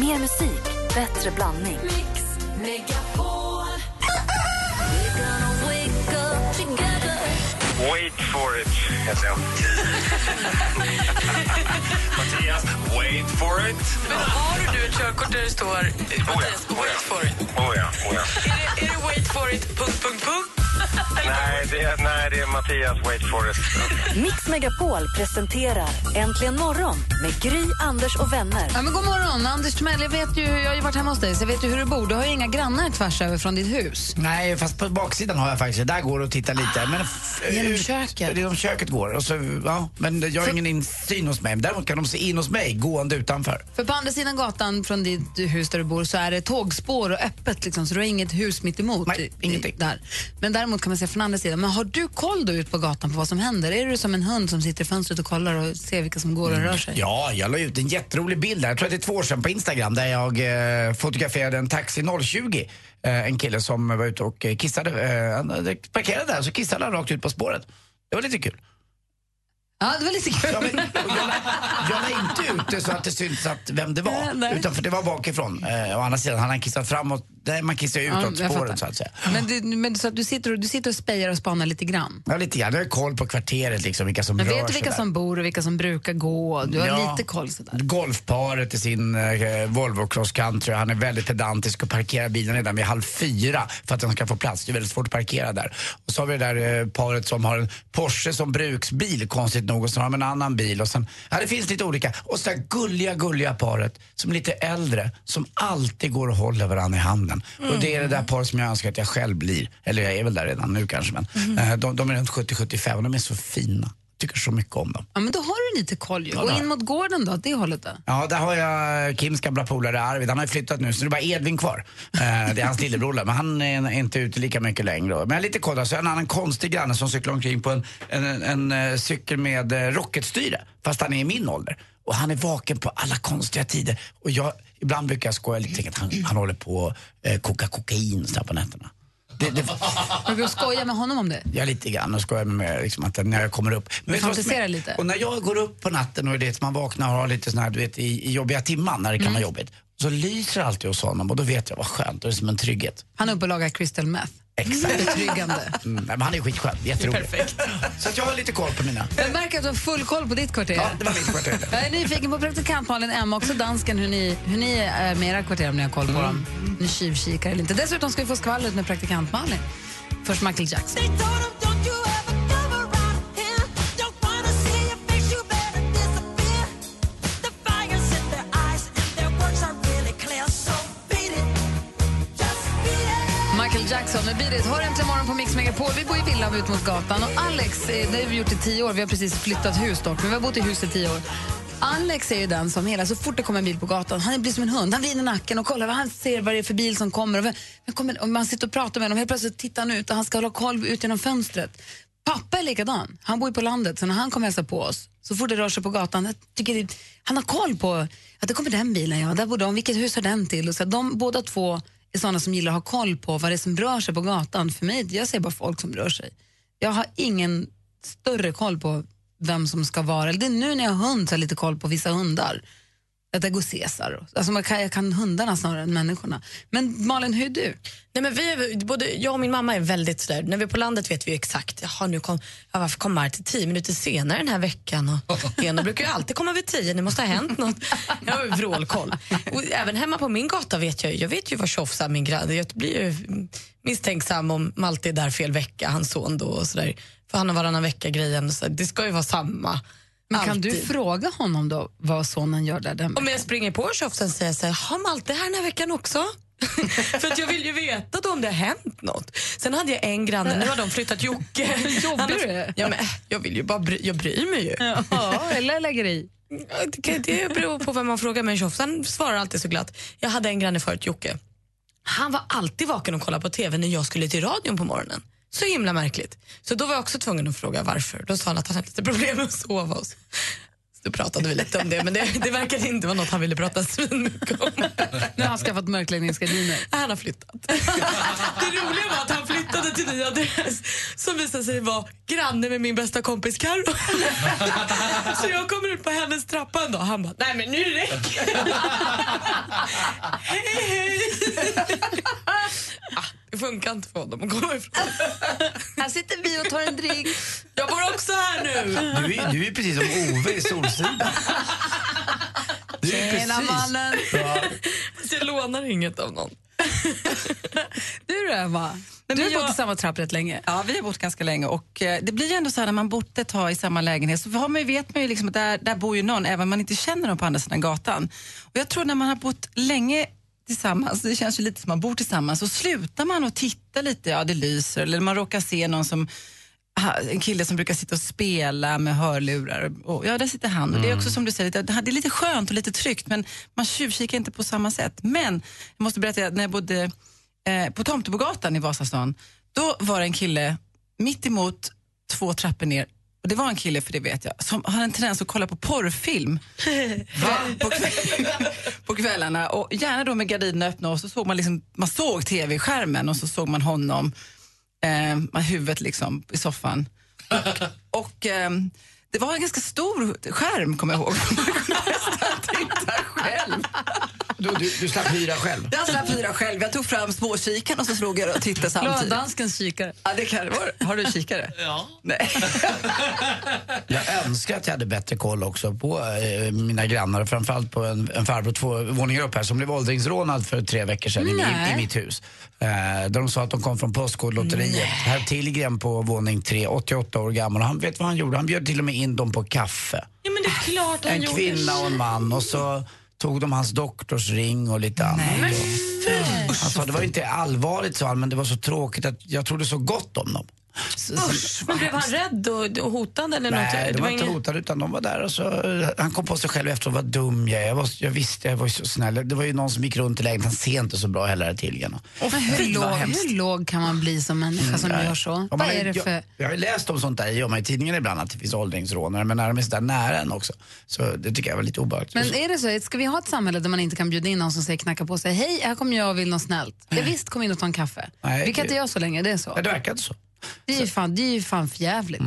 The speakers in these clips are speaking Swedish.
Mer musik, bättre blandning. Mix Megapol. Wait for it, heter jag. Mattias, wait for it. Men har du ett körkort där det står Mattias, wait for it? Oh ja, oh ja. Är det, är det wait for it, punkt, punkt, punkt? Nej, det är, nej, det är Mattias, wait for it. Mix Megapol presenterar Äntligen morgon med Gry, Anders och vänner. Ja, men god morgon, Anders Timell. Jag, vet ju, jag har ju varit hemma hos dig, så jag vet ju hur du bor. Du har ju inga grannar tvärs över från ditt hus. Nej, fast på baksidan har jag faktiskt det. Där går det att titta lite. Men f- Genom ut- köket? Genom köket går och så, ja, Men jag har ingen insyn hos mig. Däremot kan de se in hos mig, gående utanför. För på andra sidan gatan från ditt hus där du bor så är det tågspår och öppet, liksom, så du har inget hus mitt emot. Nej, i- ingenting. Där. Men däremot kan man se från andra sidan. Men har du koll då ut på gatan på vad som händer? Är du som en hund som sitter i fönstret och kollar och ser vilka som går och rör sig? Ja, jag la ut en jätterolig bild där, jag tror att det är två år sedan på Instagram, där jag eh, fotograferade en taxi 020. Eh, en kille som var ute och kissade, eh, han hade parkerade där så kissade han rakt ut på spåret. Det var lite kul. Ja, det var lite kul. Ja, men, jag, la, jag la inte ut det så att det syntes att vem det Nej, var. nej. Utan för det var bakifrån. Eh, å andra sidan hade han kissat framåt. Där man ju Ja, utåt spåret fattar. så att säga. Men, du, men så att du sitter, och, du sitter och spejar och spanar lite grann? Ja, lite grann. Jag har koll på kvarteret liksom, vilka som Men rör vet du sig vilka där. som bor och vilka som brukar gå? Du har Ja. lite koll sådär. Golfparet i sin eh, Volvo Cross Country. Han är väldigt pedantisk och parkerar bilen redan vid halv fyra för att den ska få plats. Det är väldigt svårt att parkera där. Och så har vi det där eh, paret som har en Porsche som bruksbil, konstigt nog. Och så har de en annan bil. Och sen, ja, det finns lite olika. Och så där gulliga, gulliga paret som är lite äldre, som alltid går och håller varandra i handen. Och det är det där paret som jag önskar att jag själv blir. Eller jag är väl där redan nu kanske, men eh, de, de är runt 70-75 och de är så fina. Tycker så mycket om dem. Ja, men då har du lite koll ju. Då. in mot gården då, det hållet då. Ja, där har jag Kims gamla polare Arvid. Han har ju flyttat nu, så det är bara Edvin kvar. Eh, det är hans lillebror, men han är inte ute lika mycket längre. Men jag har lite koll. Så en annan konstig granne som cyklar omkring på en, en, en, en cykel med eh, rocketstyre, fast han är i min ålder. Och han är vaken på alla konstiga tider. Och jag, ibland brukar jag skoja lite, tänka att han, han håller på att eh, koka kokain på nätterna. Det, det, Brukar du skoja med honom om det? jag lite grann och skojar med liksom, att när jag kommer upp. Men fantiserar lite. Och när jag går upp på natten och det man vaknar och har lite sån här, du vet, i, i jobbiga timmar när det kan vara jobbigt. Så lyser det alltid hos honom och då vet jag vad skönt. Det är som en trygghet. Han är uppe och lagar crystal meth. Exakt. Betryggande. Mm, men han är skitskön, jätterolig. Perfekt. Så att jag har lite koll på mina. Jag märker att du har full koll på ditt kvarter. Ja, det var mitt kvarter. Jag är nyfiken på praktikant Malin, Emma också dansken, hur ni, hur ni är med era kvarter om ni har koll på dem. Ni tjuvkikar eller inte. Dessutom ska vi få skvallret med praktikant Malin. Först Michael Jackson. Michael med Beat Hör äntligen morgon på Mix Megapol. Vi bor i villan ut mot gatan. Och Alex, eh, det har vi gjort i tio år. Vi har precis flyttat hus dock, men vi har bott i huset i tio år. Alex är ju den som hela, så fort det kommer en bil på gatan, han blir som en hund. Han vrider nacken och kollar vad han ser vad det är för bil som kommer. Och vem, vem kommer och man sitter och pratar med honom, helt plötsligt tittar han ut och han ska hålla koll ut genom fönstret. Pappa är likadan. Han bor ju på landet, så när han kommer hälsa på oss, så fort det rör sig på gatan, jag tycker det, han har koll på att det kommer den bilen, ja, där bor de, vilket hus har den till? Och så, de båda två är sådana som gillar att ha koll på vad det är som rör sig på gatan. För mig, jag ser bara folk som rör sig. Jag har ingen större koll på vem som ska vara. Det är nu när jag har hund så har jag lite koll på vissa hundar. Att det går Caesar. Alltså man kan, jag kan hundarna snarare än människorna. Men Malin, hur är du? Nej, men vi är, både jag och min mamma är väldigt sådär, när vi är på landet vet vi exakt, jaha nu kom, ja, varför kom Marti tio minuter senare den här veckan? Och, Lena brukar ju alltid komma vid tio, det måste ha hänt något. Jag har vrålkoll. Och även hemma på min gata vet jag, ju- jag vet ju vad tjofsar min granne, jag blir ju misstänksam om Malte är där fel vecka, hans son då och sådär. För han har varannan vecka-grejen, så det ska ju vara samma. Men kan du fråga honom då vad sonen gör där den Om jag springer på tjofsen säger jag så här, har Malte här den här veckan också? För att jag vill ju veta då om det har hänt något. Sen hade jag en granne, nu har de flyttat Jocke. Jobbar du? Ja, men, jag vill ju bara bry, jag bryr mig ju. Ja, eller lägger i? Det, beror på vem man frågar men tjoff, han svarar alltid så glatt. Jag hade en granne förut, Jocke. Han var alltid vaken och kollade på TV när jag skulle till radion på morgonen. Så himla märkligt. Så då var jag också tvungen att fråga varför. Då sa han att han hade lite problem med att sova. Och så. Då pratade vi lite om det, men det, det verkade inte vara något han ville prata svinmycket om. Nu har han skaffat mörkläggningsgardiner. Han har flyttat. Det roliga var att han flyttade till ny adress som visade sig vara granne med min bästa kompis Karo. Så jag kommer ut på hennes trappa en dag han bara, nej men nu räcker det. Hej hej. Det funkar inte för honom att komma ifrån. Här sitter vi och tar en drink. Jag bor också här nu. Du är, du är precis som Ove i Solsidan. Du är Tjena mannen. Ja. Jag lånar inget av någon. Du då Emma? Du men har jag- bott i samma trapp rätt länge. Ja, vi har bott ganska länge och eh, det blir ju ändå så här när man bott ett tag i samma lägenhet så har man ju, vet man ju liksom att där, där bor ju någon även om man inte känner någon på andra sidan gatan. Och jag tror när man har bott länge tillsammans, det känns ju lite som man bor tillsammans, så slutar man att titta lite, ja det lyser eller man råkar se någon som en kille som brukar sitta och spela med hörlurar. Och, ja, där sitter han. Och det är också som du säger, det, är lite skönt och lite tryggt men man tjuvkikar inte på samma sätt. Men jag måste berätta, att när jag bodde eh, på Tomtebogatan i Vasastan, då var det en kille mitt emot två trappor ner och det var en kille, för det vet jag, som har en tendens att kolla på porrfilm på, kväll, på kvällarna. Och gärna då med gardinerna öppna och så såg man, liksom, man såg tv-skärmen och så såg man honom, eh, med huvudet liksom i soffan. Och, och ehm, det var en ganska stor skärm kommer jag ihåg. Man kunde nästan titta själv. Du, du, du slapp hyra själv. Jag slapp hyra själv. Jag tog fram småkikaren och så slog jag och tittade samtidigt. Danskens kikare. Ja, det kan det. Har du kikare? Ja. Nej. Jag önskar att jag hade bättre koll också på eh, mina grannar. Framförallt på en, en farbror två våningar upp här som blev åldringsrånad för tre veckor sedan i, i, i mitt hus. Eh, där de sa att de kom från Postkodlotteriet. Herr Tillgren på våning tre, 88 år gammal. Han vet vad han gjorde? Han bjöd till och med in dem på kaffe. Ja, men det är klart han En gjorde. kvinna och en man. Och så tog de hans doktorsring och lite annat. Och, han sa det var inte allvarligt sa han, men det var så tråkigt att jag trodde så gott om dem. Så, Men blev han rädd och, och hotad eller Nej, något? de var inte ingen- hotade utan de var där och så, han kom på sig själv efter vad dum jag är. Jag, var, jag visste, jag var så snäll. Det var ju någon som gick runt i lägenheten, han ser inte så bra heller Tillgren. Men hur, låg, hur låg kan man bli som människa som gör så? Och Vad man, är det jag, för... jag har ju läst om sånt där i, om i tidningen ibland att det finns åldringsrånare men när de är så där nära en också. Så det tycker jag var lite obehagligt. Men Och är det så, ska vi ha ett samhälle där man inte kan bjuda in någon som säger knacka på sig, hej, här kommer jag vill något snällt. Ja, visst, kom in och ta en kaffe. Nej, vi kan det- inte göra så länge, det är så. det verkade så. Det är ju fan, det är ju fan för jävligt.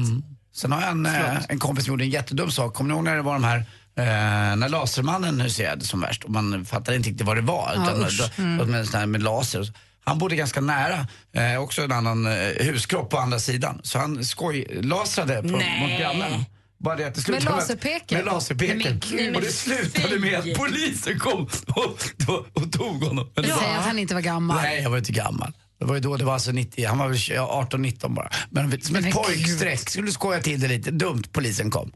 Sen har jag en, eh, en kompis som gjorde en jättedum sak. Kommer ni ihåg när det var de här eh, när Lasermannen huserade som värst och man fattade inte riktigt vad det var. Ja, utan, usch. då, då, med, sån här med laser. och så. Han bodde ganska nära, eh, också en annan eh, huskropp på andra sidan. Så han skojlasrade på, mot grannen. Bara det att det slutade laserpeken? Med laserpeken. Men och det slutade med att polisen kom och, och, och tog honom. Men det var- Säg att han inte var gammal. Nej, jag var inte gammal. Det var ju då, det var alltså 90, han var väl 18-19 bara. Men som Men ett gud. pojkstreck, skulle skoja till det lite. Dumt, polisen kom.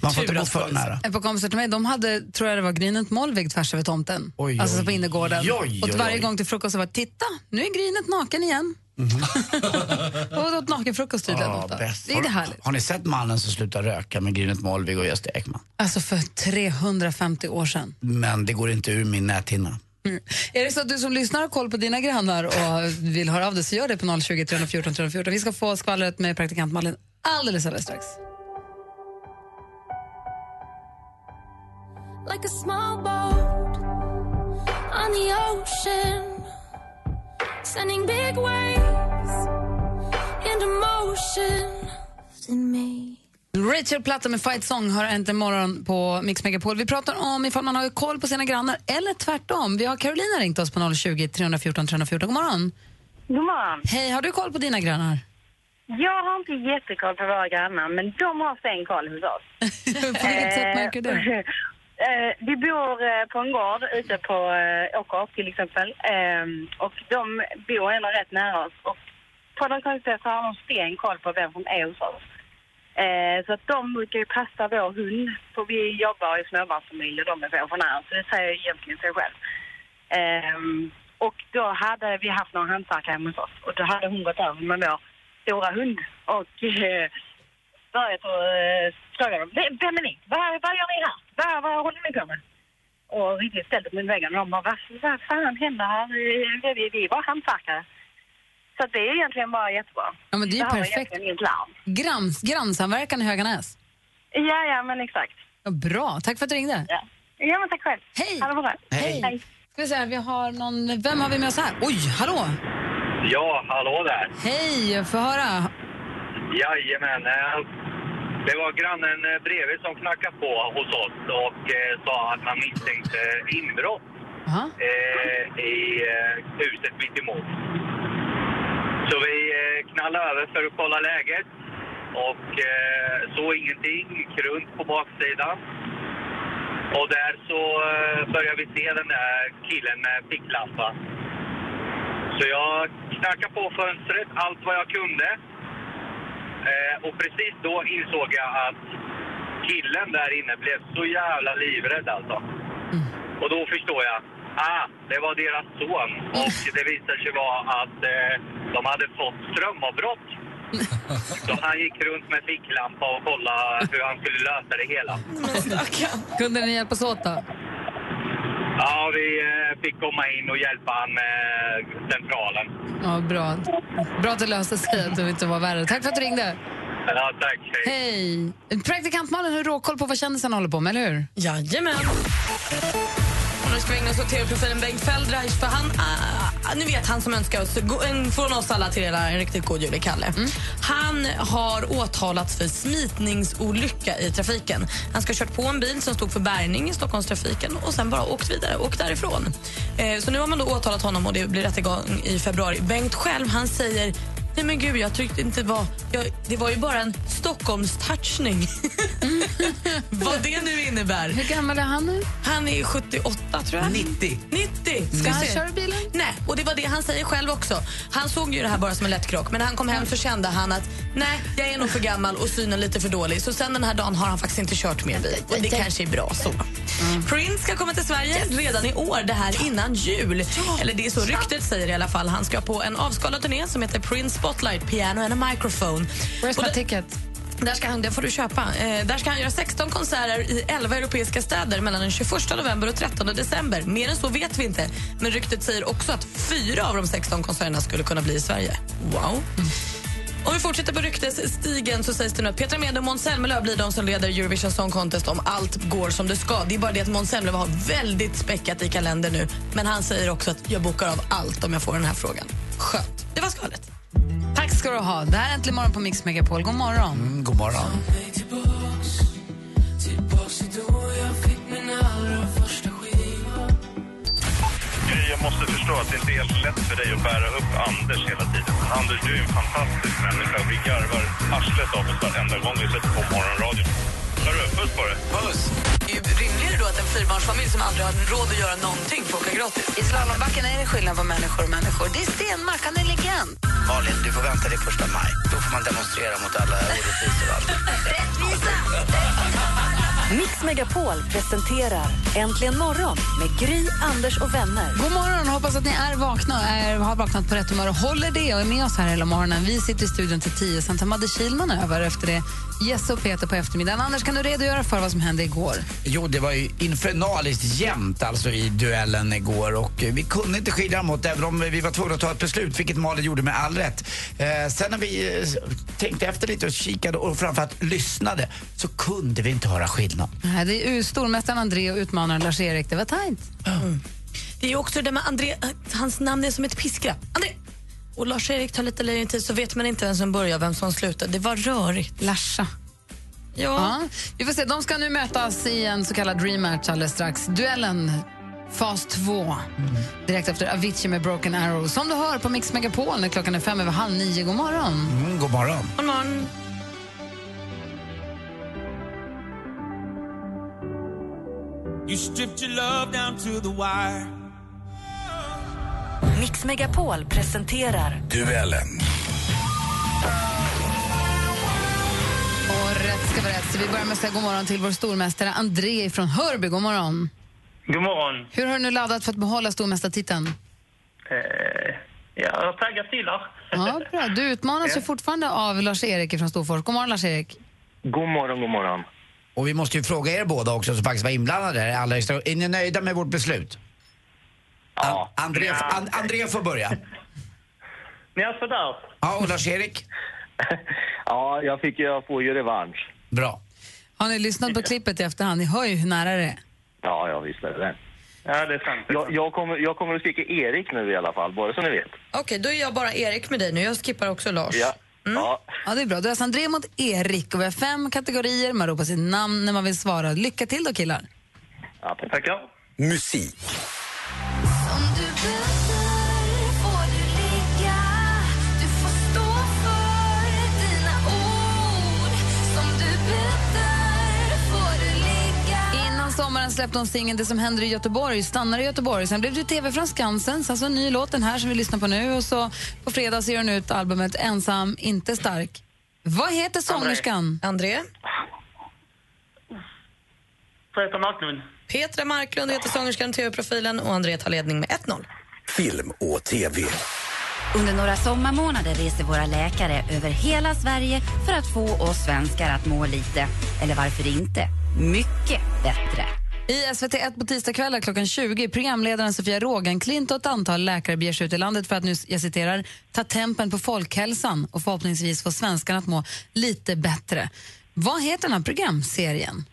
Man får inte gå för nära. Ett par kompisar till mig, de hade, tror jag det var Grynet Molvig tvärs över tomten. Oj, alltså oj, på innergården. oj, oj, och varje gång till frukost så var titta, nu är Grynet naken igen. och åt nakenfrukost tydligen. Ja, ofta. bäst. det är det härligt. Har, har ni sett mannen som slutar röka med Grynet Molvig och Gösta Ekman? Alltså för 350 år sedan. Men det går inte ur min näthinna. Är det så att du som lyssnar har koll på dina grannar och vill höra av dig så gör det på 020 314 314. Vi ska få skvallret med praktikant Malin alldeles, alldeles strax. like a small boat on the ocean, sending big waves into motion. In me. Rachel Platta med Fight Song har äntligen morgon på Mix Megapol. Vi pratar om ifall man har koll på sina grannar eller tvärtom. Vi har Carolina ringt oss på 020 314 314. God morgon. God morgon. Hej, har du koll på dina grannar? Jag har inte jättekoll på våra grannar, men de har stenkoll hos oss. på vilket sätt märker du det? Eh, vi bor eh, på en gård ute på eh, Åker till exempel. Eh, och de bor ändå rätt nära oss. Och på något konstigt sätt så har de stenkoll på vem som är hos oss. Eh, så att de brukar ju passa vår hund. För vi jobbar i småbarnsfamilj och de är pensionärer. Så det säger egentligen sig själv. Ehm, och då hade vi haft några hantverkare hemma hos oss. Och då hade hon gått över med vår stora hund. Och eh, börjat att eh, fråga dem. "Vem- är ni? Vad, vad gör ni här? Vad, vad håller ni på med? Och riktigt ställt upp mot väggen. Och de bara, vad, vad fan händer här? Eh, Vi, vi var hantverkare. Så det är egentligen bara jättebra. Ja, men det är ju har perfekt. Granns, grannsamverkan i Höganäs. Ja, ja, men exakt. Ja, bra, tack för att du ringde. Ja, ja men tack själv. Hej. Ha det bra. Hej. Ska vi se, vi har någon, vem har vi med oss här? Oj, hallå! Ja, hallå där. Hej, få höra. Jajamän. eh, Det var grannen eh, bredvid som knackade på hos oss och eh, sa att man misstänkte inbrott Aha. i huset mitt emot. Så vi knallade över för att kolla läget och såg ingenting, grunt på baksidan. Och där så började vi se den där killen med ficklampa. Så jag knackade på fönstret allt vad jag kunde. Eh, och precis då insåg jag att killen där inne blev så jävla livrädd alltså. Och då förstår jag, ah, det var deras son. Och det visade sig vara att eh, de hade fått strömavbrott. Så han gick runt med ficklampa och kollade hur han skulle lösa det hela. Kunde ni hjälpas åt då? Ja, vi eh, fick komma in och hjälpa han med centralen. Ja, bra. Bra att det löste sig, att det inte var värre. Tack för att du ringde. Ja, tack. Hej. Hej! Praktikant Malin har råkoll på vad kändisarna håller på med, eller hur? Jajamän. Och nu ska vi ägna oss åt tv-profilen Bengt Feldreich. För han, ah, nu vet han som önskar oss, en, från oss alla till en riktigt god jul, Kalle. Han har åtalats för smitningsolycka i trafiken. Han ska ha kört på en bil som stod för bärgning i Stockholmstrafiken och sen bara åkt vidare, åkt därifrån. Eh, så nu har man då åtalat honom och det blir rättegång i februari. Bengt själv, han säger Nej men gud, jag tyckte inte det var... Jag, det var ju bara en Stockholmstouchning. Vad det nu innebär. Hur gammal är han nu? Han är 78, tror jag. 90. 90! Ska Ska han köra bilen? Nej, och det var det han säger själv också. Han såg ju det här bara som en lätt krock, men när han kom hem så kände han att nej, jag är nog för gammal och synen lite för dålig. Så sen den här dagen har han faktiskt inte kört mer bil. Och det kanske är bra så. Prince ska komma till Sverige redan i år, det här innan jul. Eller det är så ryktet säger i alla fall. Han ska på en avskalad turné som heter Prince Spotlight, Piano and a Microphone. Where's my ticket? där ska han, det får du köpa. Eh, där ska han göra 16 konserter i 11 europeiska städer mellan den 21 november och 13 december. Mer än så vet vi inte. Men ryktet säger också att fyra av de 16 konserterna skulle kunna bli i Sverige. Wow. Om vi fortsätter på ryktesstigen så sägs det nu att Petra Mede och Måns Zelmerlöw blir de som leder Eurovision Song Contest om allt går som det ska. Det är bara det att Måns Zelmerlöw har väldigt späckat i kalender nu. Men han säger också att jag bokar av allt om jag får den här frågan. Skönt. Det var skalet. Tack ska du ha. Det här är Äntligen morgon på Mix Megapol. God morgon. Mm, god morgon. Måste förstå att det inte är helt lätt för dig att bära upp Anders hela tiden. Anders, du är en fantastisk människa. Vi garvar arslet av oss varenda gång vi sätter på morgonradion. Hörru, puss på dig. Puss. Rimligare då att en fyrbarnsfamilj som aldrig har råd att göra någonting får åka gratis. I slalombacken är det skillnad på människor och människor. Det är Stenmark, han är legend. Malin, du får vänta till första maj. Då får man demonstrera mot alla orättvisor och allt. Mix Megapol presenterar Äntligen morgon med Gry, Anders och vänner. God morgon, hoppas att ni är vakna, är, har vaknat på rätt humör och håller det och är med oss här hela morgonen. Vi sitter i studion till tio, sen tar Madde Kihlman över efter det. Jesse och Peter på eftermiddagen. Anders, kan du redogöra för vad som hände igår? Jo, det var ju infernaliskt jämnt alltså i duellen igår och vi kunde inte skilja dem åt även om vi var tvungna att ta ett beslut, vilket Malin gjorde med all rätt. Eh, sen när vi eh, tänkte efter lite och kikade och framförallt lyssnade så kunde vi inte höra skillnad. Nej, Det är stormästaren André och utmanaren Lars-Erik. Det var tajt. Det är också det där med André, hans namn är som ett piskrapp. André! Och Lars-Erik tar lite längre tid så vet man inte vem som börjar och vem som slutar. Det var rörigt. Larsa. Ja. Ja, vi får se. De ska nu mötas i en så kallad dream match alldeles strax. Duellen Fas 2. Direkt efter Avicii med Broken Arrow. Som du hör på Mix Megapol när klockan är fem över halv nio. God morgon. Mm, god morgon. God morgon. You stripped your love down to the wire. Mix Megapol presenterar Duellen. Och rätt ska vara rätt. Så vi börjar med att säga god morgon till vår stormästare André från Hörby. God morgon. God morgon. Hur har du nu laddat för att behålla stormästartiteln? Eh, jag taggar till här. Ja, bra. Du utmanas ju fortfarande av Lars-Erik från Storfors. God morgon, Lars-Erik. God morgon, god morgon. Och vi måste ju fråga er båda också som faktiskt var inblandade här i allra högsta Är ni nöjda med vårt beslut? Ja. An- André, Ja. An- André får börja. Ja, sådär. Ja, och Lars-Erik? ja, jag, fick, jag får ju revansch. Bra. Har ni lyssnat på klippet i efterhand? Ni hör ju hur nära det är. Ja, ja, visst är det det. Ja, det är sant. Jag, jag, kommer, jag kommer att skrika Erik nu i alla fall, bara så ni vet. Okej, då är jag bara Erik med dig nu. Jag skippar också Lars. Ja. Ja. Ja, det är bra. Är alltså André mot Erik och vi har fem kategorier. Man ropar sitt namn när man vill svara. Lycka till då killar. ja tack. Tackar. Musik. Släppte hon singeln Det som händer i Göteborg, stannar i Göteborg. Sen blev det tv från Skansen, sen så en ny låt, den här som vi lyssnar på nu. Och så på fredag ser hon ut albumet Ensam, inte stark. Vad heter sångerskan? André? Petra Marklund. Petra Marklund heter sångerskan, TV-profilen och André tar ledning med 1-0. Film och TV. Under några sommarmånader reser våra läkare över hela Sverige för att få oss svenskar att må lite, eller varför inte, mycket bättre. I SVT1 på tisdagskvällar klockan 20 programledaren Sofia Rogenklint och ett antal läkare beger sig ut i landet för att nu, jag citerar, ta tempen på folkhälsan och förhoppningsvis få svenskarna att må lite bättre. Vad heter den här programserien?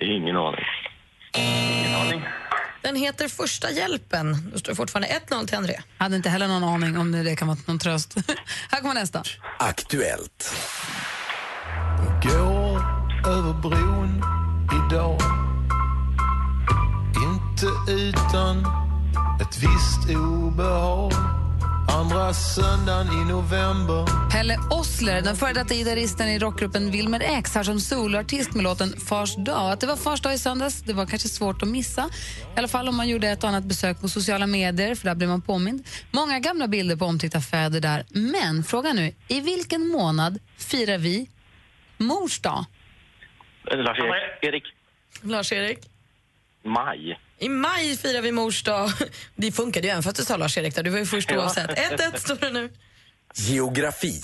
Ingen aning. Ingen aning. Den heter Första hjälpen. Då står det fortfarande 1-0 till André. Hade inte heller någon aning om det, kan vara någon tröst. här kommer nästa. Aktuellt. Går över bron idag Inte utan ett visst obehag Andra söndagen i november Pelle Ossler, den före detta gitarristen i rockgruppen Wilmer X, har som soloartist med låten Fars dag. Att det var Fars dag i söndags det var kanske svårt att missa. I alla fall om man gjorde ett och annat besök på sociala medier, för där blir man påmind. Många gamla bilder på omtyckta fäder där. Men frågan nu, i vilken månad firar vi mors dag? Lars-Erik. Erik. Lars-Erik? Maj. I maj firar vi mors dag. Det funkade ju även för att du sa Lars-Erik. Du var ju först oavsett. 1-1 står det nu. Geografi.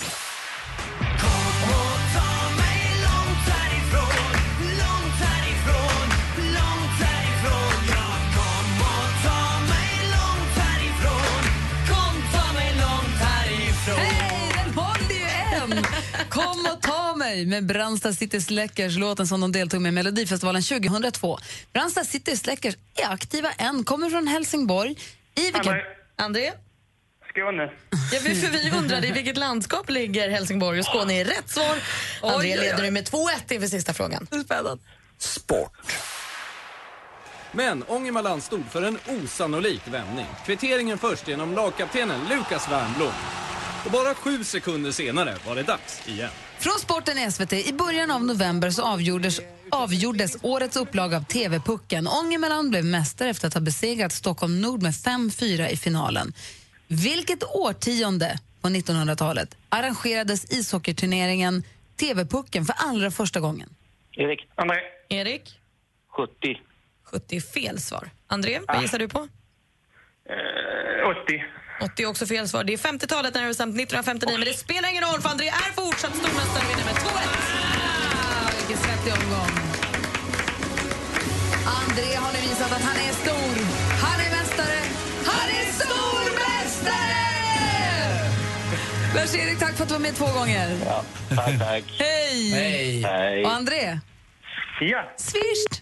Mig med Brandsta City Släckers, låten som de deltog med i Melodifestivalen 2002. Brandsta City Släckers är aktiva än, kommer från Helsingborg. I vilken... André. André? Skåne. Ja, vi- för vi undrade i vilket landskap ligger Helsingborg och Skåne är rätt svar. André oj, oj. leder nu med 2-1 inför sista frågan. Spännande. Sport. Men Ångermanland stod för en osannolik vändning. Kvitteringen först genom lagkaptenen Lukas Wernbloom. Och bara sju sekunder senare var det dags igen. Från sporten i SVT. I början av november så avgjordes, avgjordes årets upplaga av TV-pucken. Ångermanland blev mästare efter att ha besegrat Stockholm Nord med 5-4 i finalen. Vilket årtionde på 1900-talet arrangerades ishockeyturneringen TV-pucken för allra första gången? Erik. André. Erik? 70. 70 är fel svar. André, vad gissar du på? Eh, 80. 80 är också fel svar. Det är 50-talet när det bestämt 1959, men det spelar ingen roll för André är fortsatt stormästare och vinner med 2-1. Ah, vilken svettig omgång. André har nu visat att han är stor. Han är mästare. Han är stormästare! Lars-Erik, tack för att du var med två gånger. Ja, tack, tack. Hej! Hej. Hej. Och André, Ja. swisht!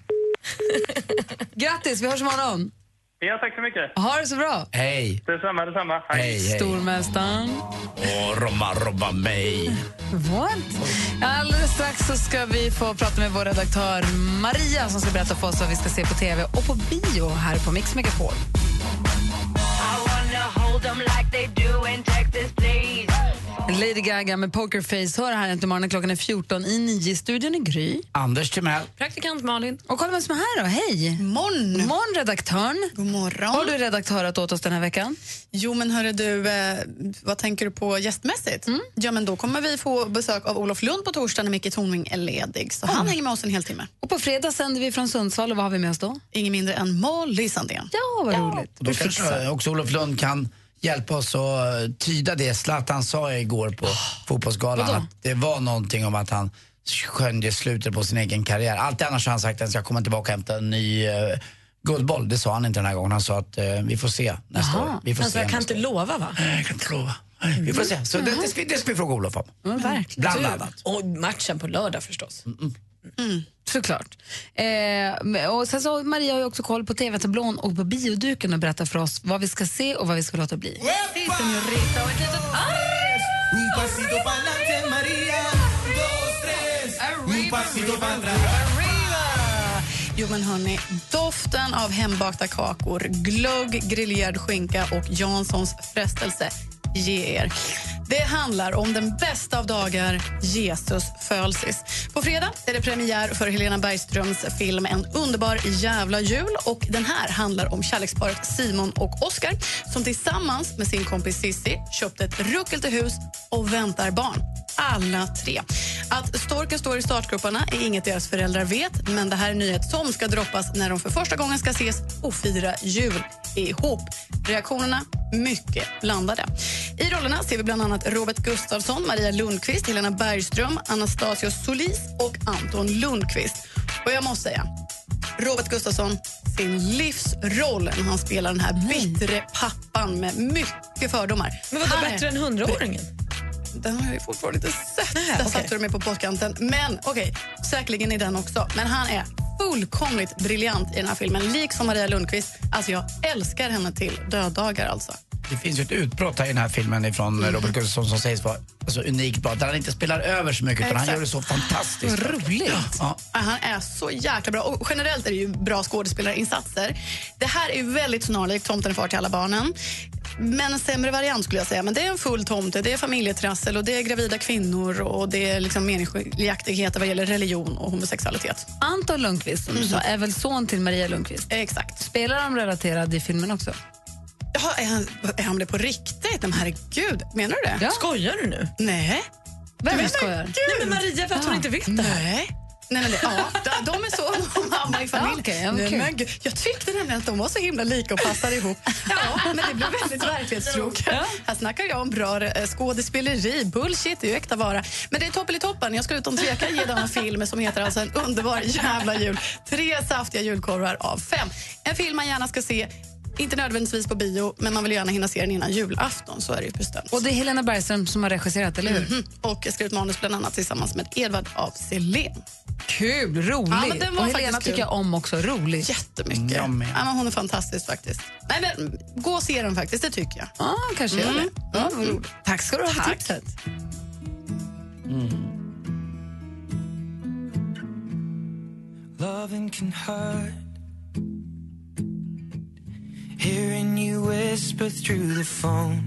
Grattis, vi hörs imorgon. Ja, tack så mycket. Ha det så bra. Hej. Detsamma, detsamma. Hej. Hej, hej. Stormästaren. Åh, robba, robba mig. What? Alldeles strax så ska vi få prata med vår redaktör Maria som ska berätta för oss vad vi ska se på TV och på bio här på Mix Megapol. Lady Gaga med Pokerface hör här inte morgonen. Klockan är 14 i 9 studion i Gry. Anders Timell. Praktikant Malin. Och kolla vem som är här då. Hej! Morgon. Morgon redaktören. God morgon. Har du redaktörat åt oss den här veckan? Jo, men hörru du, eh, vad tänker du på gästmässigt? Ja, men då kommer vi få besök av Olof Lund på torsdag när Micke Tornving är ledig. Så han hänger med oss en hel timme. Och på fredag sänder vi från Sundsvall och vad har vi med oss då? Ingen mindre än Molly Sandén. Ja, vad roligt. Och då kanske också Olof Lund kan hjälpa oss att tyda det Zlatan sa igår på fotbollsgalan. vadå? Att det var någonting om att han skönjde slutet på sin egen karriär. Alltid annars har han sagt att han ska komma tillbaka och hämta en ny uh, guldboll. Det sa han inte den här gången. Han sa att eh, vi får se nästa Jaha. år. Vi får Alltså, se jag kan inte år. lova, va? Nej, jag kan inte lova. Vi får se. Så det, det, ska, det ska vi fråga Olof om. Mm, verkligen. Bland Du, annat. Och matchen på lördag förstås. Mm, såklart. Eh, och sen så Maria har ju också koll på tv-tablån och på bioduken och berättar för oss vad vi ska se och vad vi ska låta bli. Och ett litet. Jo men hörni, doften av hembakta kakor, glögg, grillerad skinka och Janssons frestelse ge er. Det handlar om den bästa av dagar, Jesus födelsis. På fredag är det premiär för Helena Bergströms film En underbar jävla jul. Och Den här handlar om kärleksparet Simon och Oscar som tillsammans med sin kompis Sissi köpte ett ruckel till hus och väntar barn. Alla tre. Att storken står i startgroparna är inget deras föräldrar vet men det här är en nyhet som ska droppas när de för första gången ska ses och fira jul ihop. Reaktionerna mycket blandade. I rollerna ser vi bland annat Robert Gustafsson, Maria Lundqvist, Helena Bergström, Anastasios Solis och Anton Lundqvist. Och jag måste säga, Robert Gustafsson sin livsroll när han spelar den här bittre pappan med mycket fördomar. Men vadå, bättre än hundraåringen? Den har jag ju fortfarande inte sett. Där okej. satte du mig på pottkanten. Men okej, säkerligen i den också. Men han är fullkomligt briljant i den här filmen, liksom Maria Lundqvist. Alltså jag älskar henne till döddagar alltså. Det finns ju ett utbrott här i den här filmen ifrån Mm. Robert Gustafsson som sägs vara alltså, unikt bra. Där han inte spelar över så mycket utan han gör det så fantastiskt. Roligt. Ja. Ja, Han är så jäkla bra. Och generellt är det ju bra skådespelarinsatser. Det här är ju väldigt snarlikt Tomten är far till alla barnen. Men en sämre variant skulle jag säga. Men det är en full tomte, det är familjetrassel och det är gravida kvinnor och det är liksom meningsskiljaktigheter vad gäller religion och homosexualitet. Anton Lundqvist som du sa, är väl son till Maria Lundqvist? Exakt. Spelar de relaterad i filmen också? Jaha, är han, är han det på riktigt? Men herregud, menar du det? Ja. Skojar du nu? Nej. Vem Men skojar? gud. Nej, men Maria, för att hon inte vet det här. Nej. Nej, men det, ja, de- är son och mamma i familj. Ja, okej, ja, Nej, kul. men gud, jag tyckte nämligen att de var så himla lika och passade ihop. Ja, men det blev väldigt verklighetstroget. Här snackar jag om bra eh, skådespeleri. Bullshit är ju äkta vara. Men det är toppen i toppen. Jag skulle utan tvekan ge denna film som heter alltså En underbar jävla jul. Tre saftiga julkorvar av fem. En film man gärna ska se. Inte nödvändigtvis på bio, men man vill gärna hinna se den innan julafton. Så är det ju bestämt. Och det är Helena Bergström som har regisserat, eller hur? Mhm. Och jag skrivit manus bland annat tillsammans med Edvard af Sillén. Kul, rolig. Ja, men den var och Helena faktiskt tycker jag om också, rolig. Jättemycket. Jag med. Ja, men hon är fantastisk faktiskt. Nej, men, gå och se den faktiskt, det tycker jag. Ja, kanske gör Mm. det. Ja, vad roligt. Tack ska du ha för Tack. tipset. Loving can hurt. Whisper through the phone.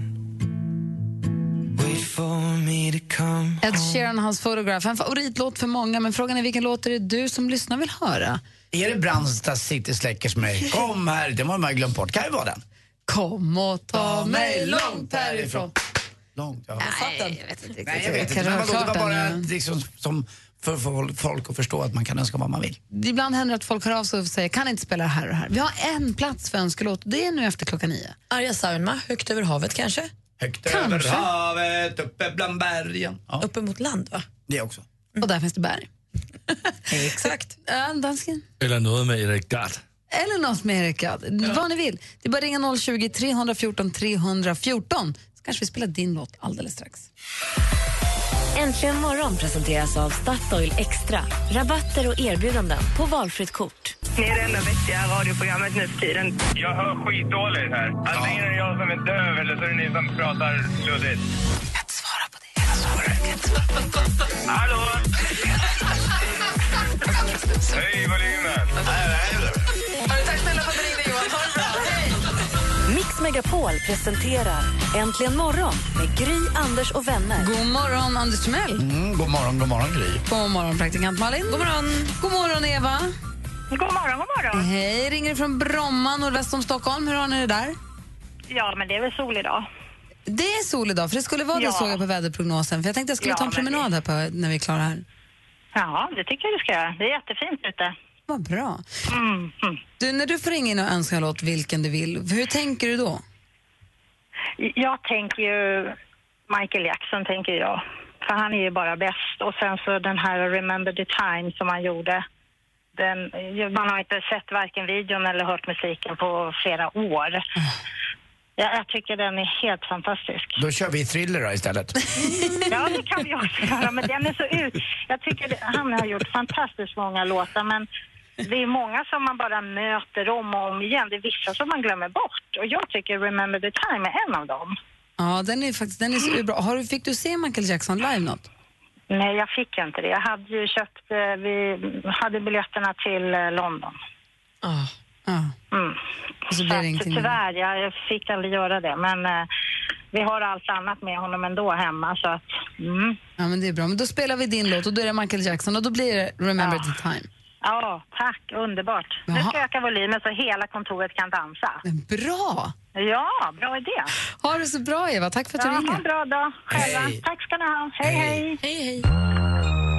Wait for me to come. Ed Sheeran och hans Photograph, en favoritlåt för många, men frågan är vilken låt är det du som lyssnar vill höra? Är det Brandsta City Släckers mig? Kom här, det har man glömt bort. Kan ju vara den. Kom och ta mig långt härifrån. Långt, ja. Nej, jag vet inte riktigt. Nej, jag vet inte. Men det var bara liksom, som för, för folk att förstå att man kan önska vad man vill. Ibland händer det att folk hör av sig och säger kan inte spela det här och det här. Vi har en plats för önskelåt och det är nu efter klockan nio. Arja Saijonmaa, Högt över havet kanske? Högt Kanske. över havet, uppe bland bergen. Ja, Uppe mot land, va? det också. Och där finns det berg. Exakt. Ja, dansken. Eller något med Erik Gadd. Eller något med Erik Gadd. Vad ni vill. Det är bara att ringa 020 314 314 så kanske vi spelar din låt alldeles strax. Äntligen morgon presenteras av Statoil Extra. Rabatter och erbjudanden på valfritt kort. Ni är det enda vettiga radioprogrammet nu för tiden. Jag hör skitdåligt här. Antingen är det jag som är döv eller så är det ni som pratar luddigt. Hallå? Höj volymen. Tack Megapol presenterar Äntligen morgon med Gry, Anders och vänner. God morgon Anders Timell. Mm, god morgon, god morgon Gry. God morgon praktikant Malin. God morgon. God morgon Eva. God morgon, god morgon. Hej, ringer från Bromma nordväst om Stockholm. Hur har ni det där? Ja, men det är väl sol idag. Det är sol idag, för det skulle vara det Ja. såg jag på väderprognosen. För jag tänkte jag skulle Ja, ta en men promenad här på, när vi är klara här. Ja, det tycker jag du ska göra. Det är jättefint ute. Vad bra. Mm, mm. Du, när du får ringa in och önska en låt, vilken du vill, hur tänker du då? Jag tänker ju Michael Jackson, tänker jag. För han är ju bara bäst. Och sen så den här Remember the time som han gjorde. Den, man har inte sett varken videon eller hört musiken på flera år. Ja, jag tycker den är helt fantastisk. Då kör vi thriller då istället. Ja, det kan vi också göra, men den är så ut... Jag tycker det, han har gjort fantastiskt många låtar, men det är många som man bara möter om och om igen. Det är vissa som man glömmer bort. Och jag tycker Remember the Time är en av dem. Ja, den är faktiskt den är så bra. Har du, fick du se Michael Jackson live något? Nej, jag fick inte det. Jag hade ju köpt... eh, Vi hade biljetterna till eh, London. Ja. Mm. Och så blir det att, ingenting. tyvärr, jag fick aldrig göra det. Men eh, vi har allt annat med honom ändå hemma, så att... Mm. Ja, men det är bra. Men då spelar vi din låt och då är det Michael Jackson och då blir det Remember the time. Ja, tack. Underbart. Nu ska jag öka volymen så hela kontoret kan dansa. Bra! Ja, bra idé. Ha det så bra, Eva. Tack för att du ja, ringer. Ha en bra dag själva. Hej. Tack ska ni ha. Hej, hej. hej, hej.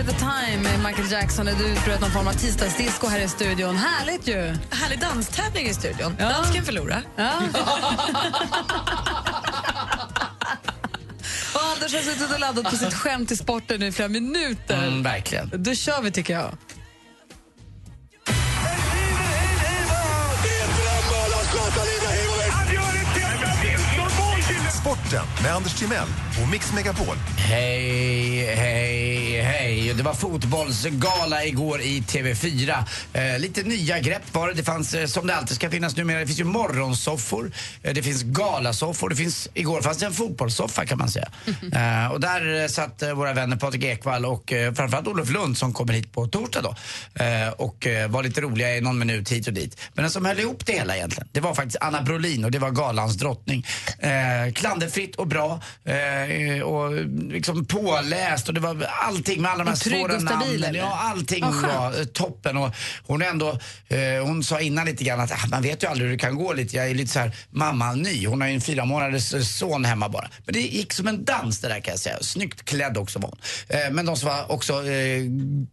Remember the time med Michael Jackson. Du utbröt någon form av tisdagsdisco här i studion. Härligt ju! Härlig danstävling i studion. Dansken förlora. Ja. och Anders har suttit och laddat på sitt skämt i sporten nu i flera minuter. Mm, verkligen. Då kör vi tycker jag. Sporten med Anders Timell och Mix Megapol. Hej, hej, hej. Det var fotbollsgala igår i TV4. Eh, lite nya grepp var det. Det fanns, eh, som det alltid ska finnas numera, det finns ju morgonsoffor, eh, det finns galasoffor, det finns, igår fanns det en fotbollssoffa kan man säga. Eh, och där eh, satt eh, våra vänner Patrik Ekwall och eh, framförallt Olof Lund som kommer hit på torsdag då. Eh, och eh, var lite roliga i någon minut hit och dit. Men den som höll ihop det hela egentligen, det var faktiskt Anna Brolin och det var galans drottning. Eh, klanderfritt och bra eh, och liksom påläst och det var allting med alla de här trygg svåra och stabil, namnen. Ja, allting skönt. var eh, toppen och hon ändå, eh, hon sa innan lite grann att ah, man vet ju aldrig hur det kan gå lite. Jag är lite så här mamma-ny. Hon har ju en fyra månaders eh, son hemma bara. Men det gick som en dans det där kan jag säga. Snyggt klädd också var hon. Eh, men de som var också, eh,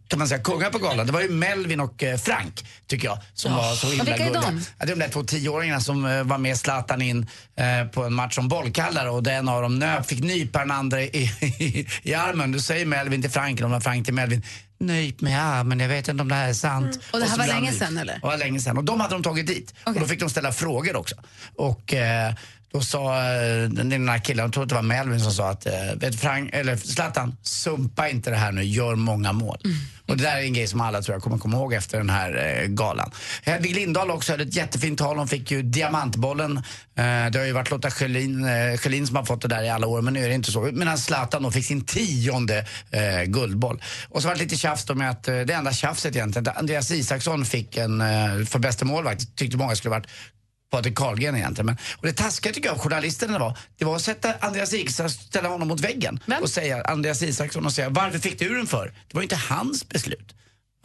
kan man säga, kungar på galan, det var ju Melvin och eh, Frank, tycker jag, som var så himla vilka är de? Ja, det är de där två tioåringarna som eh, var med Zlatan in eh, på en match om bollkallar och den av dem nöp, fick nypa den andra i, i, i armen. Du säger Melvin till Frank, eller om Frank till Melvin. Nyp mig i armen, jag vet inte om det här är sant. Mm. Och det här så var länge sedan, eller? Det var länge sedan. Och de hade de tagit dit. Och då fick de ställa frågor också. Och eh, då sa eh, den den här killen, jag tror att det var Melvin som sa att, eh, vet Frank, eller Zlatan, sumpa inte det här nu, gör många mål. Mm. Och det där är en grej som alla tror jag kommer komma ihåg efter den här eh, galan. Hedvig Lindahl också hade ett jättefint tal. Hon fick ju diamantbollen. Eh, det har ju varit Lotta Schelin, eh, Schelin som har fått det där i alla år, men nu är det inte så. Medan Zlatan då fick sin tionde eh, guldboll. Och så var det lite tjafs då med att, eh, det enda tjafset egentligen, att Andreas Isaksson fick en, eh, för bästa målvakt, tyckte många skulle varit Patrik Carlgren egentligen. Men, och det taskiga tycker jag av journalisterna var, det var att sätta Andreas Isaksson, ställa honom mot väggen och säga Andreas Isaksson och säga varför fick du den för? Det var ju inte hans beslut.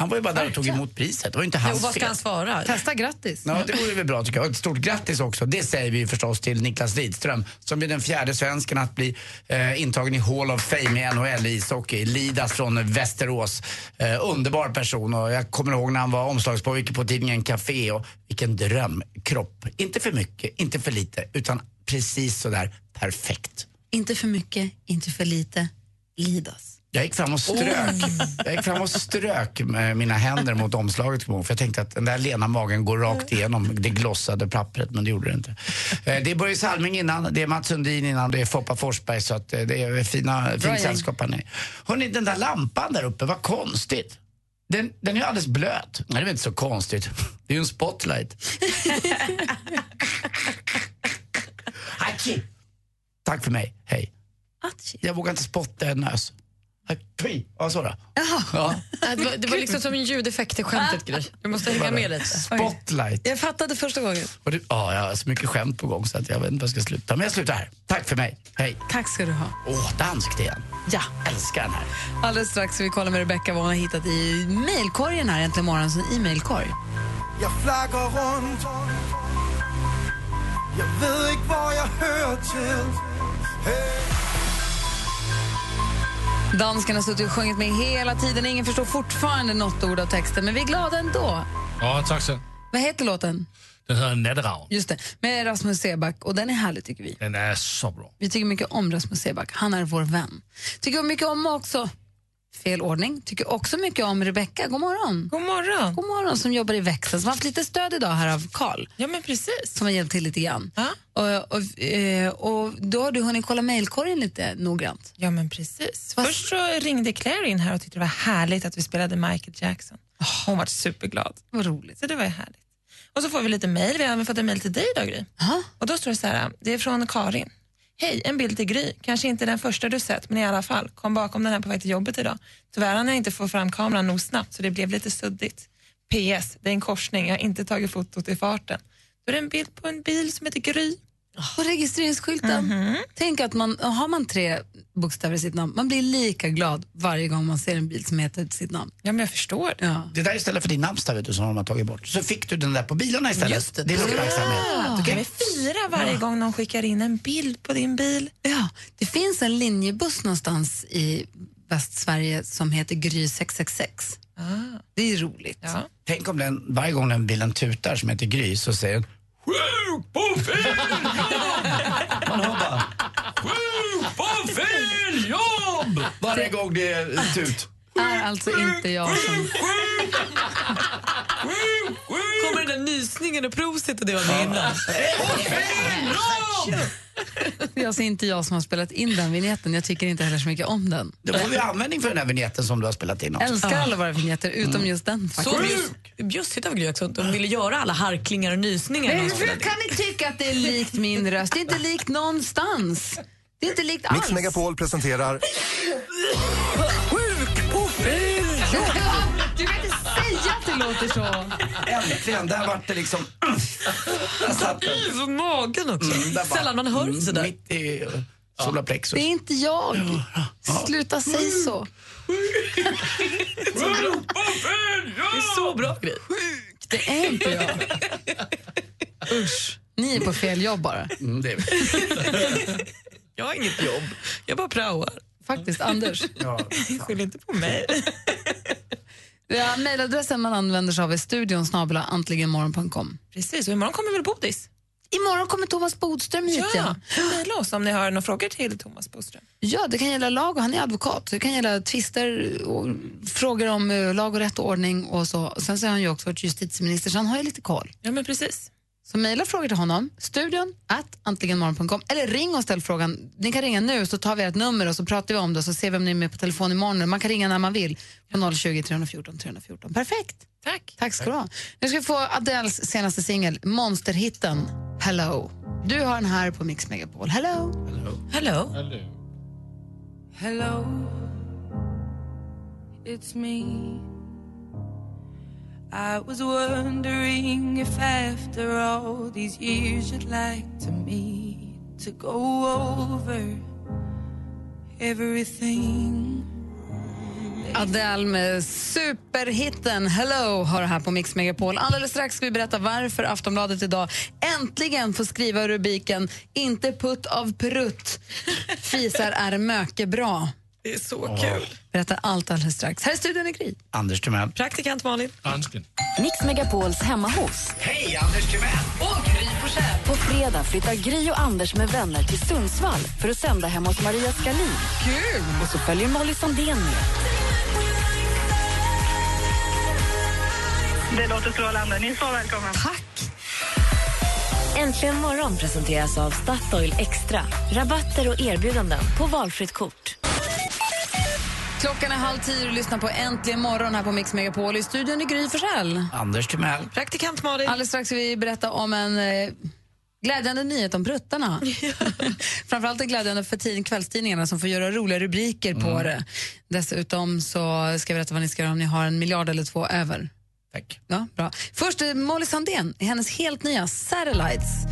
Han var ju bara där och tog emot priset. Det var ju inte Jo, hans vad ska fel. han svara? Testa grattis. Ja, det vore väl bra tycker jag. Ett stort grattis också. Det säger vi ju förstås till Niklas Lidström som blir den fjärde svensken att bli eh, intagen i Hall of Fame i NHL i ishockey. Lidas från Västerås. Eh, underbar person och jag kommer ihåg när han var omslagspojke på tidningen Café och vilken drömkropp. Inte för mycket, inte för lite, utan precis sådär perfekt. Inte för mycket, inte för lite. Lidas. Jag gick fram och strök. Jag gick fram och strök med mina händer mot omslaget för jag tänkte att den där lena magen går rakt igenom det glossade pappret, men det gjorde det inte. Eh, Det är Börje Salming innan, det är Mats Sundin innan, det är Foppa Forsberg så att eh, det är fina, fint sällskap här nere. Hörrni, den där lampan där uppe, vad konstigt. Den, den är ju alldeles blöt. Nej, det är väl inte så konstigt. Det är ju en spotlight. Tack för mig, hej. Jag vågar inte spotta en nös. Pui, vad sa du? Ja. Nej, Det var, det var liksom som en ljudeffekt i skämtet, Gry. Du måste hänga med lite. Spotlight. Jag fattade första gången. Och det, ja, jag har så mycket skämt på gång så att jag vet inte var jag ska sluta. Men jag slutar här. Tack för mig. Hej. Tack ska du ha. Åh, danskt igen. Ja. Älskar den här. Alldeles strax ska vi kolla med Rebecca vad hon har hittat i mejlkorgen här äntligen morgon, en e-mailkorg. Jag flaggar runt Jag vet inte vad jag hör till Danskarna har suttit och sjungit med hela tiden. Ingen förstår fortfarande något ord av texten, men vi är glada ändå. Ja, tack så. Vad heter låten? Den heter Natteravn. Just det, med Rasmus Seback och den är härlig tycker vi. Den är så bra. Vi tycker mycket om Rasmus Seback, han är vår vän. Tycker mycket om också, fel ordning, tycker också mycket om Rebecca. God morgon. God morgon. God morgon som jobbar i växeln, som har haft lite stöd idag här av Karl. Ja, men precis. Som har hjälpt till lite grann. Och, och, eh, och då har du hunnit kolla mejlkorgen lite noggrant. Ja, men precis. Först så ringde Claire in här och tyckte det var härligt att vi spelade Michael Jackson. Hon var superglad. Vad roligt. Så det var ju härligt. Och så får vi lite mejl. Vi har även fått en mejl till dig idag, Gry. Och då står det så här, det är från Karin. Hej, en bild till Gry. Kanske inte den första du sett, men i alla fall. Kom bakom den här på väg till jobbet idag. Tyvärr hann jag inte få fram kameran nog snabbt, så det blev lite suddigt. PS, det är en korsning. Jag har inte tagit fotot i farten. Då är det en bild på en bil som heter Gry. På registreringsskylten. Mhm. Tänk att man, har man tre bokstäver i sitt namn, man blir lika glad varje gång man ser en bil som heter sitt namn. Ja, men jag förstår. Ja. Det där är istället för din namnsdag vet du, som de har tagit bort. Så fick du den där på bilarna istället. Just det. det är uppmärksamhet. Då kan vi fira varje gång någon skickar in en bild på din bil. Ja, det finns en linjebuss någonstans i Västsverige som heter Gry 666. Ah. Det är roligt. Tänk om den, varje gång den bilen tutar som heter Gry så säger den Sjuk på fel jobb! Man hör bara Sjuk på fel jobb! Varje gång det är tut. är alltså inte jag som... Kommer den där nysningen och prosit och det var med innan? Det är alltså inte jag som har spelat in den vignetten. Jag tycker inte heller så mycket om den. Då får vi användning för den här vignetten som du har spelat in också. Älskar alla våra vignetter utom just den Så faktiskt. bjuss- bjussigt av Gry också. De ville göra alla harklingar och nysningar. Men hur kan ni tycka att det är likt min röst? Det är inte likt någonstans. Det är inte likt alls. Mix Megapol presenterar Sjuk på fel det låter så. Äntligen, där vart det liksom... Där satt den. I magen också. Mm, där bara- Sällan man hör mm, sådär. Mitt i uh, solarplexus. Det är inte jag. Sluta säga så. Det är så bra grej. Det är inte jag. Usch. Ni är på fel jobb bara. Mm, det är vi. Jag har inget jobb. Jag bara praoar. Faktiskt, Anders. Ja. Skyll inte på mig. Ja, mailadressen man använder sig av är studion antligenmorgon.com. Precis, och imorgon kommer väl Bodis? Imorgon kommer Thomas Bodström hit. Ja. Ja, mejla oss om ni har några frågor till Thomas Boström. Ja, det kan gälla lag och han är advokat. Det kan gälla tvister och frågor om eh, lag och rätt och ordning och så. Sen så är han ju också varit justitieminister så han har ju lite koll. Ja, men precis. Så mejla frågor till honom, studion at antligenmorgon.com eller ring och ställ frågan. Ni kan ringa nu så tar vi ert nummer och så pratar vi om det och så ser vi om ni är med på telefon imorgon. Man kan ringa när man vill på 020 314 314. Perfekt. Tack. Tack ska du ha. Nu ska vi få Adeles senaste singel, monsterhitten Hello. Du har den här på Mix Megapol. Hello. Hello. Hello, it's me. I was wondering if after all these years you'd like to me to go over everything. Adele med superhitten Hello har det här på Mix Megapol. Alldeles strax ska vi berätta varför Aftonbladet idag äntligen får skriva rubriken Inte putt av prutt. Fisar är möke bra. Det är så kul. Berättar allt alldeles strax. Här är studion i Gry. Anders Timell. Praktikant Malin. Dansken. Mix Megapols hemma hos. Hej, Anders Timell! Och Gry Forssell. På fredag flyttar Gry och Anders med vänner till Sundsvall för att sända hemma hos Maria Skalin. Kul! Och så följer Molly Sandén med. Det låter strålande. Ni är så välkomna. Tack! Äntligen morgon presenteras av Statoil Extra. Rabatter och erbjudanden på valfritt kort. Klockan är halv tio och lyssnar på Äntligen morgon här på Mix Megapol. I studion i Gry Forssell. Anders Timell. Praktikant Malin. Alldeles strax ska vi berätta om en eh, glädjande nyhet om pruttarna. Framförallt en glädjande för tid- kvällstidningarna som får göra roliga rubriker på det. Dessutom så ska jag berätta vad ni ska göra om ni har en miljard eller två över. Tack. Ja, bra. Först eh, Molly Sandén i hennes helt nya Satellites.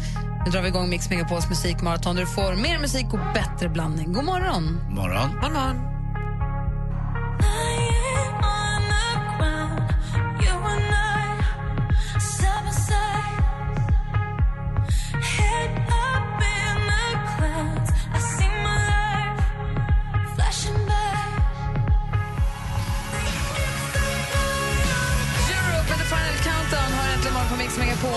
Nu drar vi igång Mix Megapols musikmaraton där du får mer musik och bättre blandning. God morgon! Morgon. Man, man.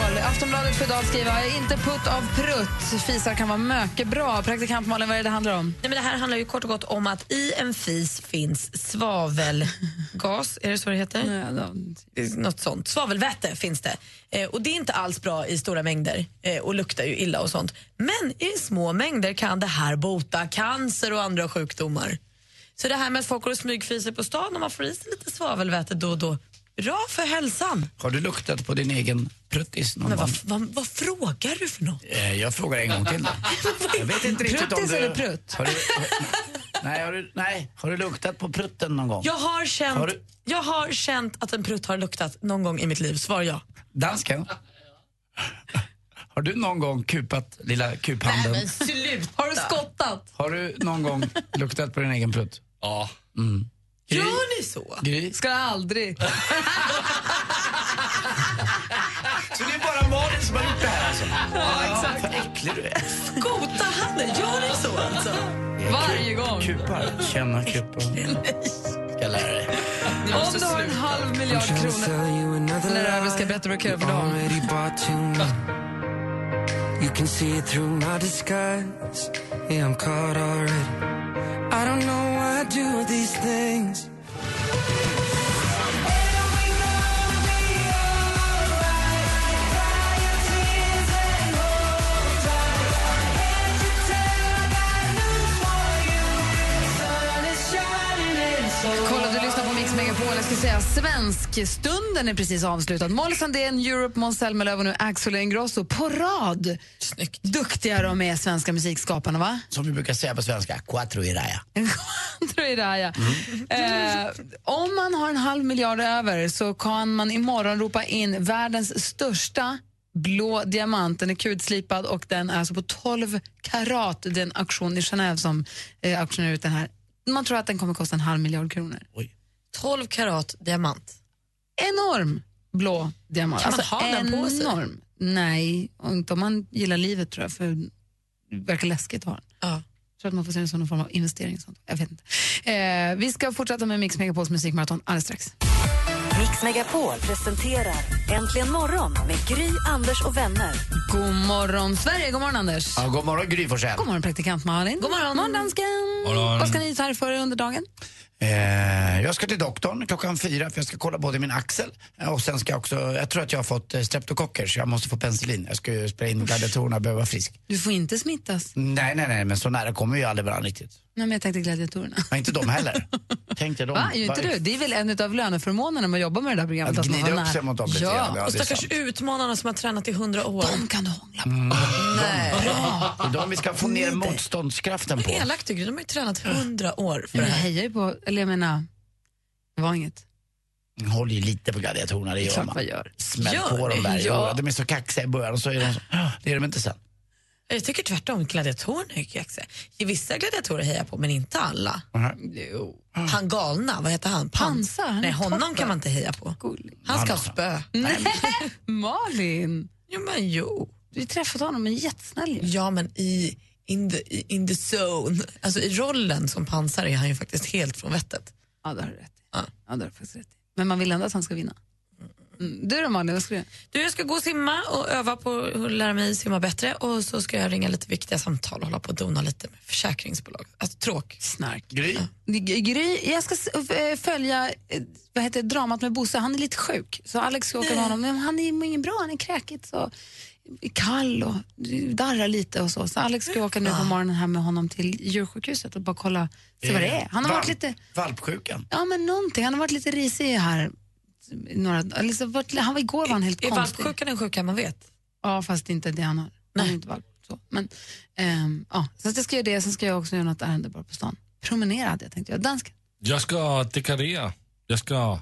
Megapol. Aftonbladet för idag skriver inte putt av prutt. Fisar kan vara mycket bra. Praktikant Malin, vad är det det handlar om? Nej, men det här handlar ju kort och gott om att i en fis finns svavelgas, är det så det heter? Något sånt. Svavelväte finns det. Eh, och det är inte alls bra i stora mängder eh, och luktar ju illa och sånt. Men i små mängder kan det här bota cancer och andra sjukdomar. Så det här med att folk går och smygfiser på stan och man får i sig lite svavelväte då och då, bra för hälsan. Har du luktat på din egen pruttis någon Men gång? vad, vad, vad frågar du för något? Eh, Jag frågar en gång till. då. Jag vet inte riktigt om Pruttis du... eller prutt? Har du, nej, har du, nej, har du luktat på prutten någon gång? Jag har, känt, Har du- jag har känt att en prutt har luktat någon gång i mitt liv. Svar ja. Dansken? Har du någon gång kupat lilla kuphanden? sluta! Har du skottat? Har du någon gång luktat på din egen prutt? Ja. Mm. Gör ni så? Gry? Ska jag aldrig. Så det är bara Malin som har gjort det här alltså? Ja, exakt. Vad äcklig du är. Skota handen, gör ni så alltså? Varje gång. Kupar. Känna kupar. Ska lära dig. Om du har en halv miljard kronor när det över ska jag berätta vad du kan göra för dem. already bought too many. You can see it through my disguise. Yeah, I'm caught already. I don't know why I do these things. Ska säga svenskstunden är precis avslutad. Molly Sandén, Europe, Måns Zelmerlöw och nu Axel Ingrosso på rad. Snyggt. Duktiga de är, svenska musikskaparna, va? Som vi brukar säga på svenska, quattro i raya. jag det är, ja. eh, om man har en halv miljard över så kan man imorgon ropa in världens största blå diamant. Den är kulslipad och den är alltså på 12 karat. Det är en auktion i Genève som eh, auktionerar ut den här. Man tror att den kommer kosta en halv miljard kronor. 12 karat diamant. Enorm blå diamant. Alltså, Kan man ha den på sig? enorm. Nej, och inte om man gillar livet tror jag, för det verkar läskigt att ha den. Ja. Jag tror att man får se den som någon form av investering. Sånt. Jag vet inte. Eh, vi ska fortsätta med Mix Megapols musikmaraton alldeles strax. Mix Megapol presenterar Äntligen morgon med Gry, Anders och vänner. God morgon, Sverige. God morgon, Anders. Ja, god morgon Gry Forssell. God morgon, praktikant Malin. God morgon, morgon dansken. Vad ska ni ta er för er under dagen? Eh, jag ska till doktorn klockan fyra för jag ska kolla både min axel eh, och sen ska jag också, jag tror att jag har fått eh, streptokocker så jag måste få penicillin. Jag ska ju spela in gladiatorerna och behöva vara frisk. Du får inte smittas. Nej, nej, nej, men så nära kommer vi ju aldrig varandra riktigt. Nej, men jag tänkte gladiatorerna. Men inte de heller. Tänkte de. Va? Gör inte du? Det är väl en av löneförmånerna med att jobba med det där programmet? Att man glida var upp sig mot dem lite ja. grann, ja. och stackars utmanarna som har tränat i 100 år. De kan du hångla Mm. Nej. Det är de vi ska få ner motståndskraften på. Vad elakt tycker du? De har ju tränat 100 år för det jag här. hejar ju på, eller jag menar, det var inget. Håller ju lite på gladiatorerna, det gör Klart man. man gör. Smäll Gör på dem där. Ja. De är så kaxiga i början och så är de så, det är de inte sen. Jag tycker tvärtom. Gladiatorerna är kaxiga. Vissa gladiatorer hejar jag på, men inte alla. Jo. Han galna, vad heter han? Pansar, han Nej, honom toppen. kan man inte heja på. Han ska ha spö. Nej, Malin! Jo, men jo. Du har träffat honom, men jättesnäll. Ja, men i in the, in the zone. Alltså i rollen som pansar är han ju faktiskt helt från vettet. Ja, det har du rätt i. Ja. det har du faktiskt rätt i. Men man vill ändå att han ska vinna. Mm. Du då Malin, vad ska du göra? Du, jag ska gå och simma och öva på att lära mig simma bättre och så ska jag ringa lite viktiga samtal och hålla på och dona lite med försäkringsbolag. Alltså tråk. Snark. Gry? G- Gry, jag ska eh, följa eh, vad heter dramat med Bosse. Han är lite sjuk, så Alex ska åka med honom. Men han är ingen bra, han är kräkigt så kall och darrar lite och så. Så Alex ska åka nu på morgonen här med honom till djursjukhuset och bara kolla, se vad det är. Han har varit lite, Valpsjukan. ja men någonting, han har varit lite risig här. Några, eller så varit, han var igår var han helt Är konstig. valpsjukan en sjuka man vet? Ja, fast inte det han har. Han är inte valp. Så. Men, ehm, ja, så att jag ska göra det, sen ska jag också göra något ärende bara på stan. Promenera hade jag tänkt göra. Dansken. Jag ska dekorera. Jag ska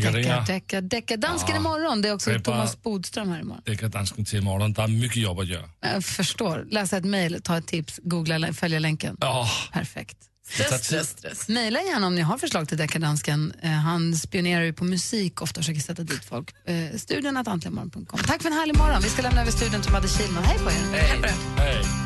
Decka, dekorera decka, decka. Dansken Ja. imorgon. Det är också bara- Thomas Bodström här imorgon. deckardansken till imorgon. Det är mycket jobb att göra. Jag förstår. Läsa ett mejl, ta ett tips, googla, följa länken. Ja. Perfekt. Stress, stress, stress. Mejla gärna om ni har förslag till deckardansken. Eh, han spionerar ju på musik ofta och försöker sätta dit folk. Eh, studion. Tack för en härlig morgon. Vi ska lämna över studion till Madde Kihlman. Hej på er. Hej. på er. Hej.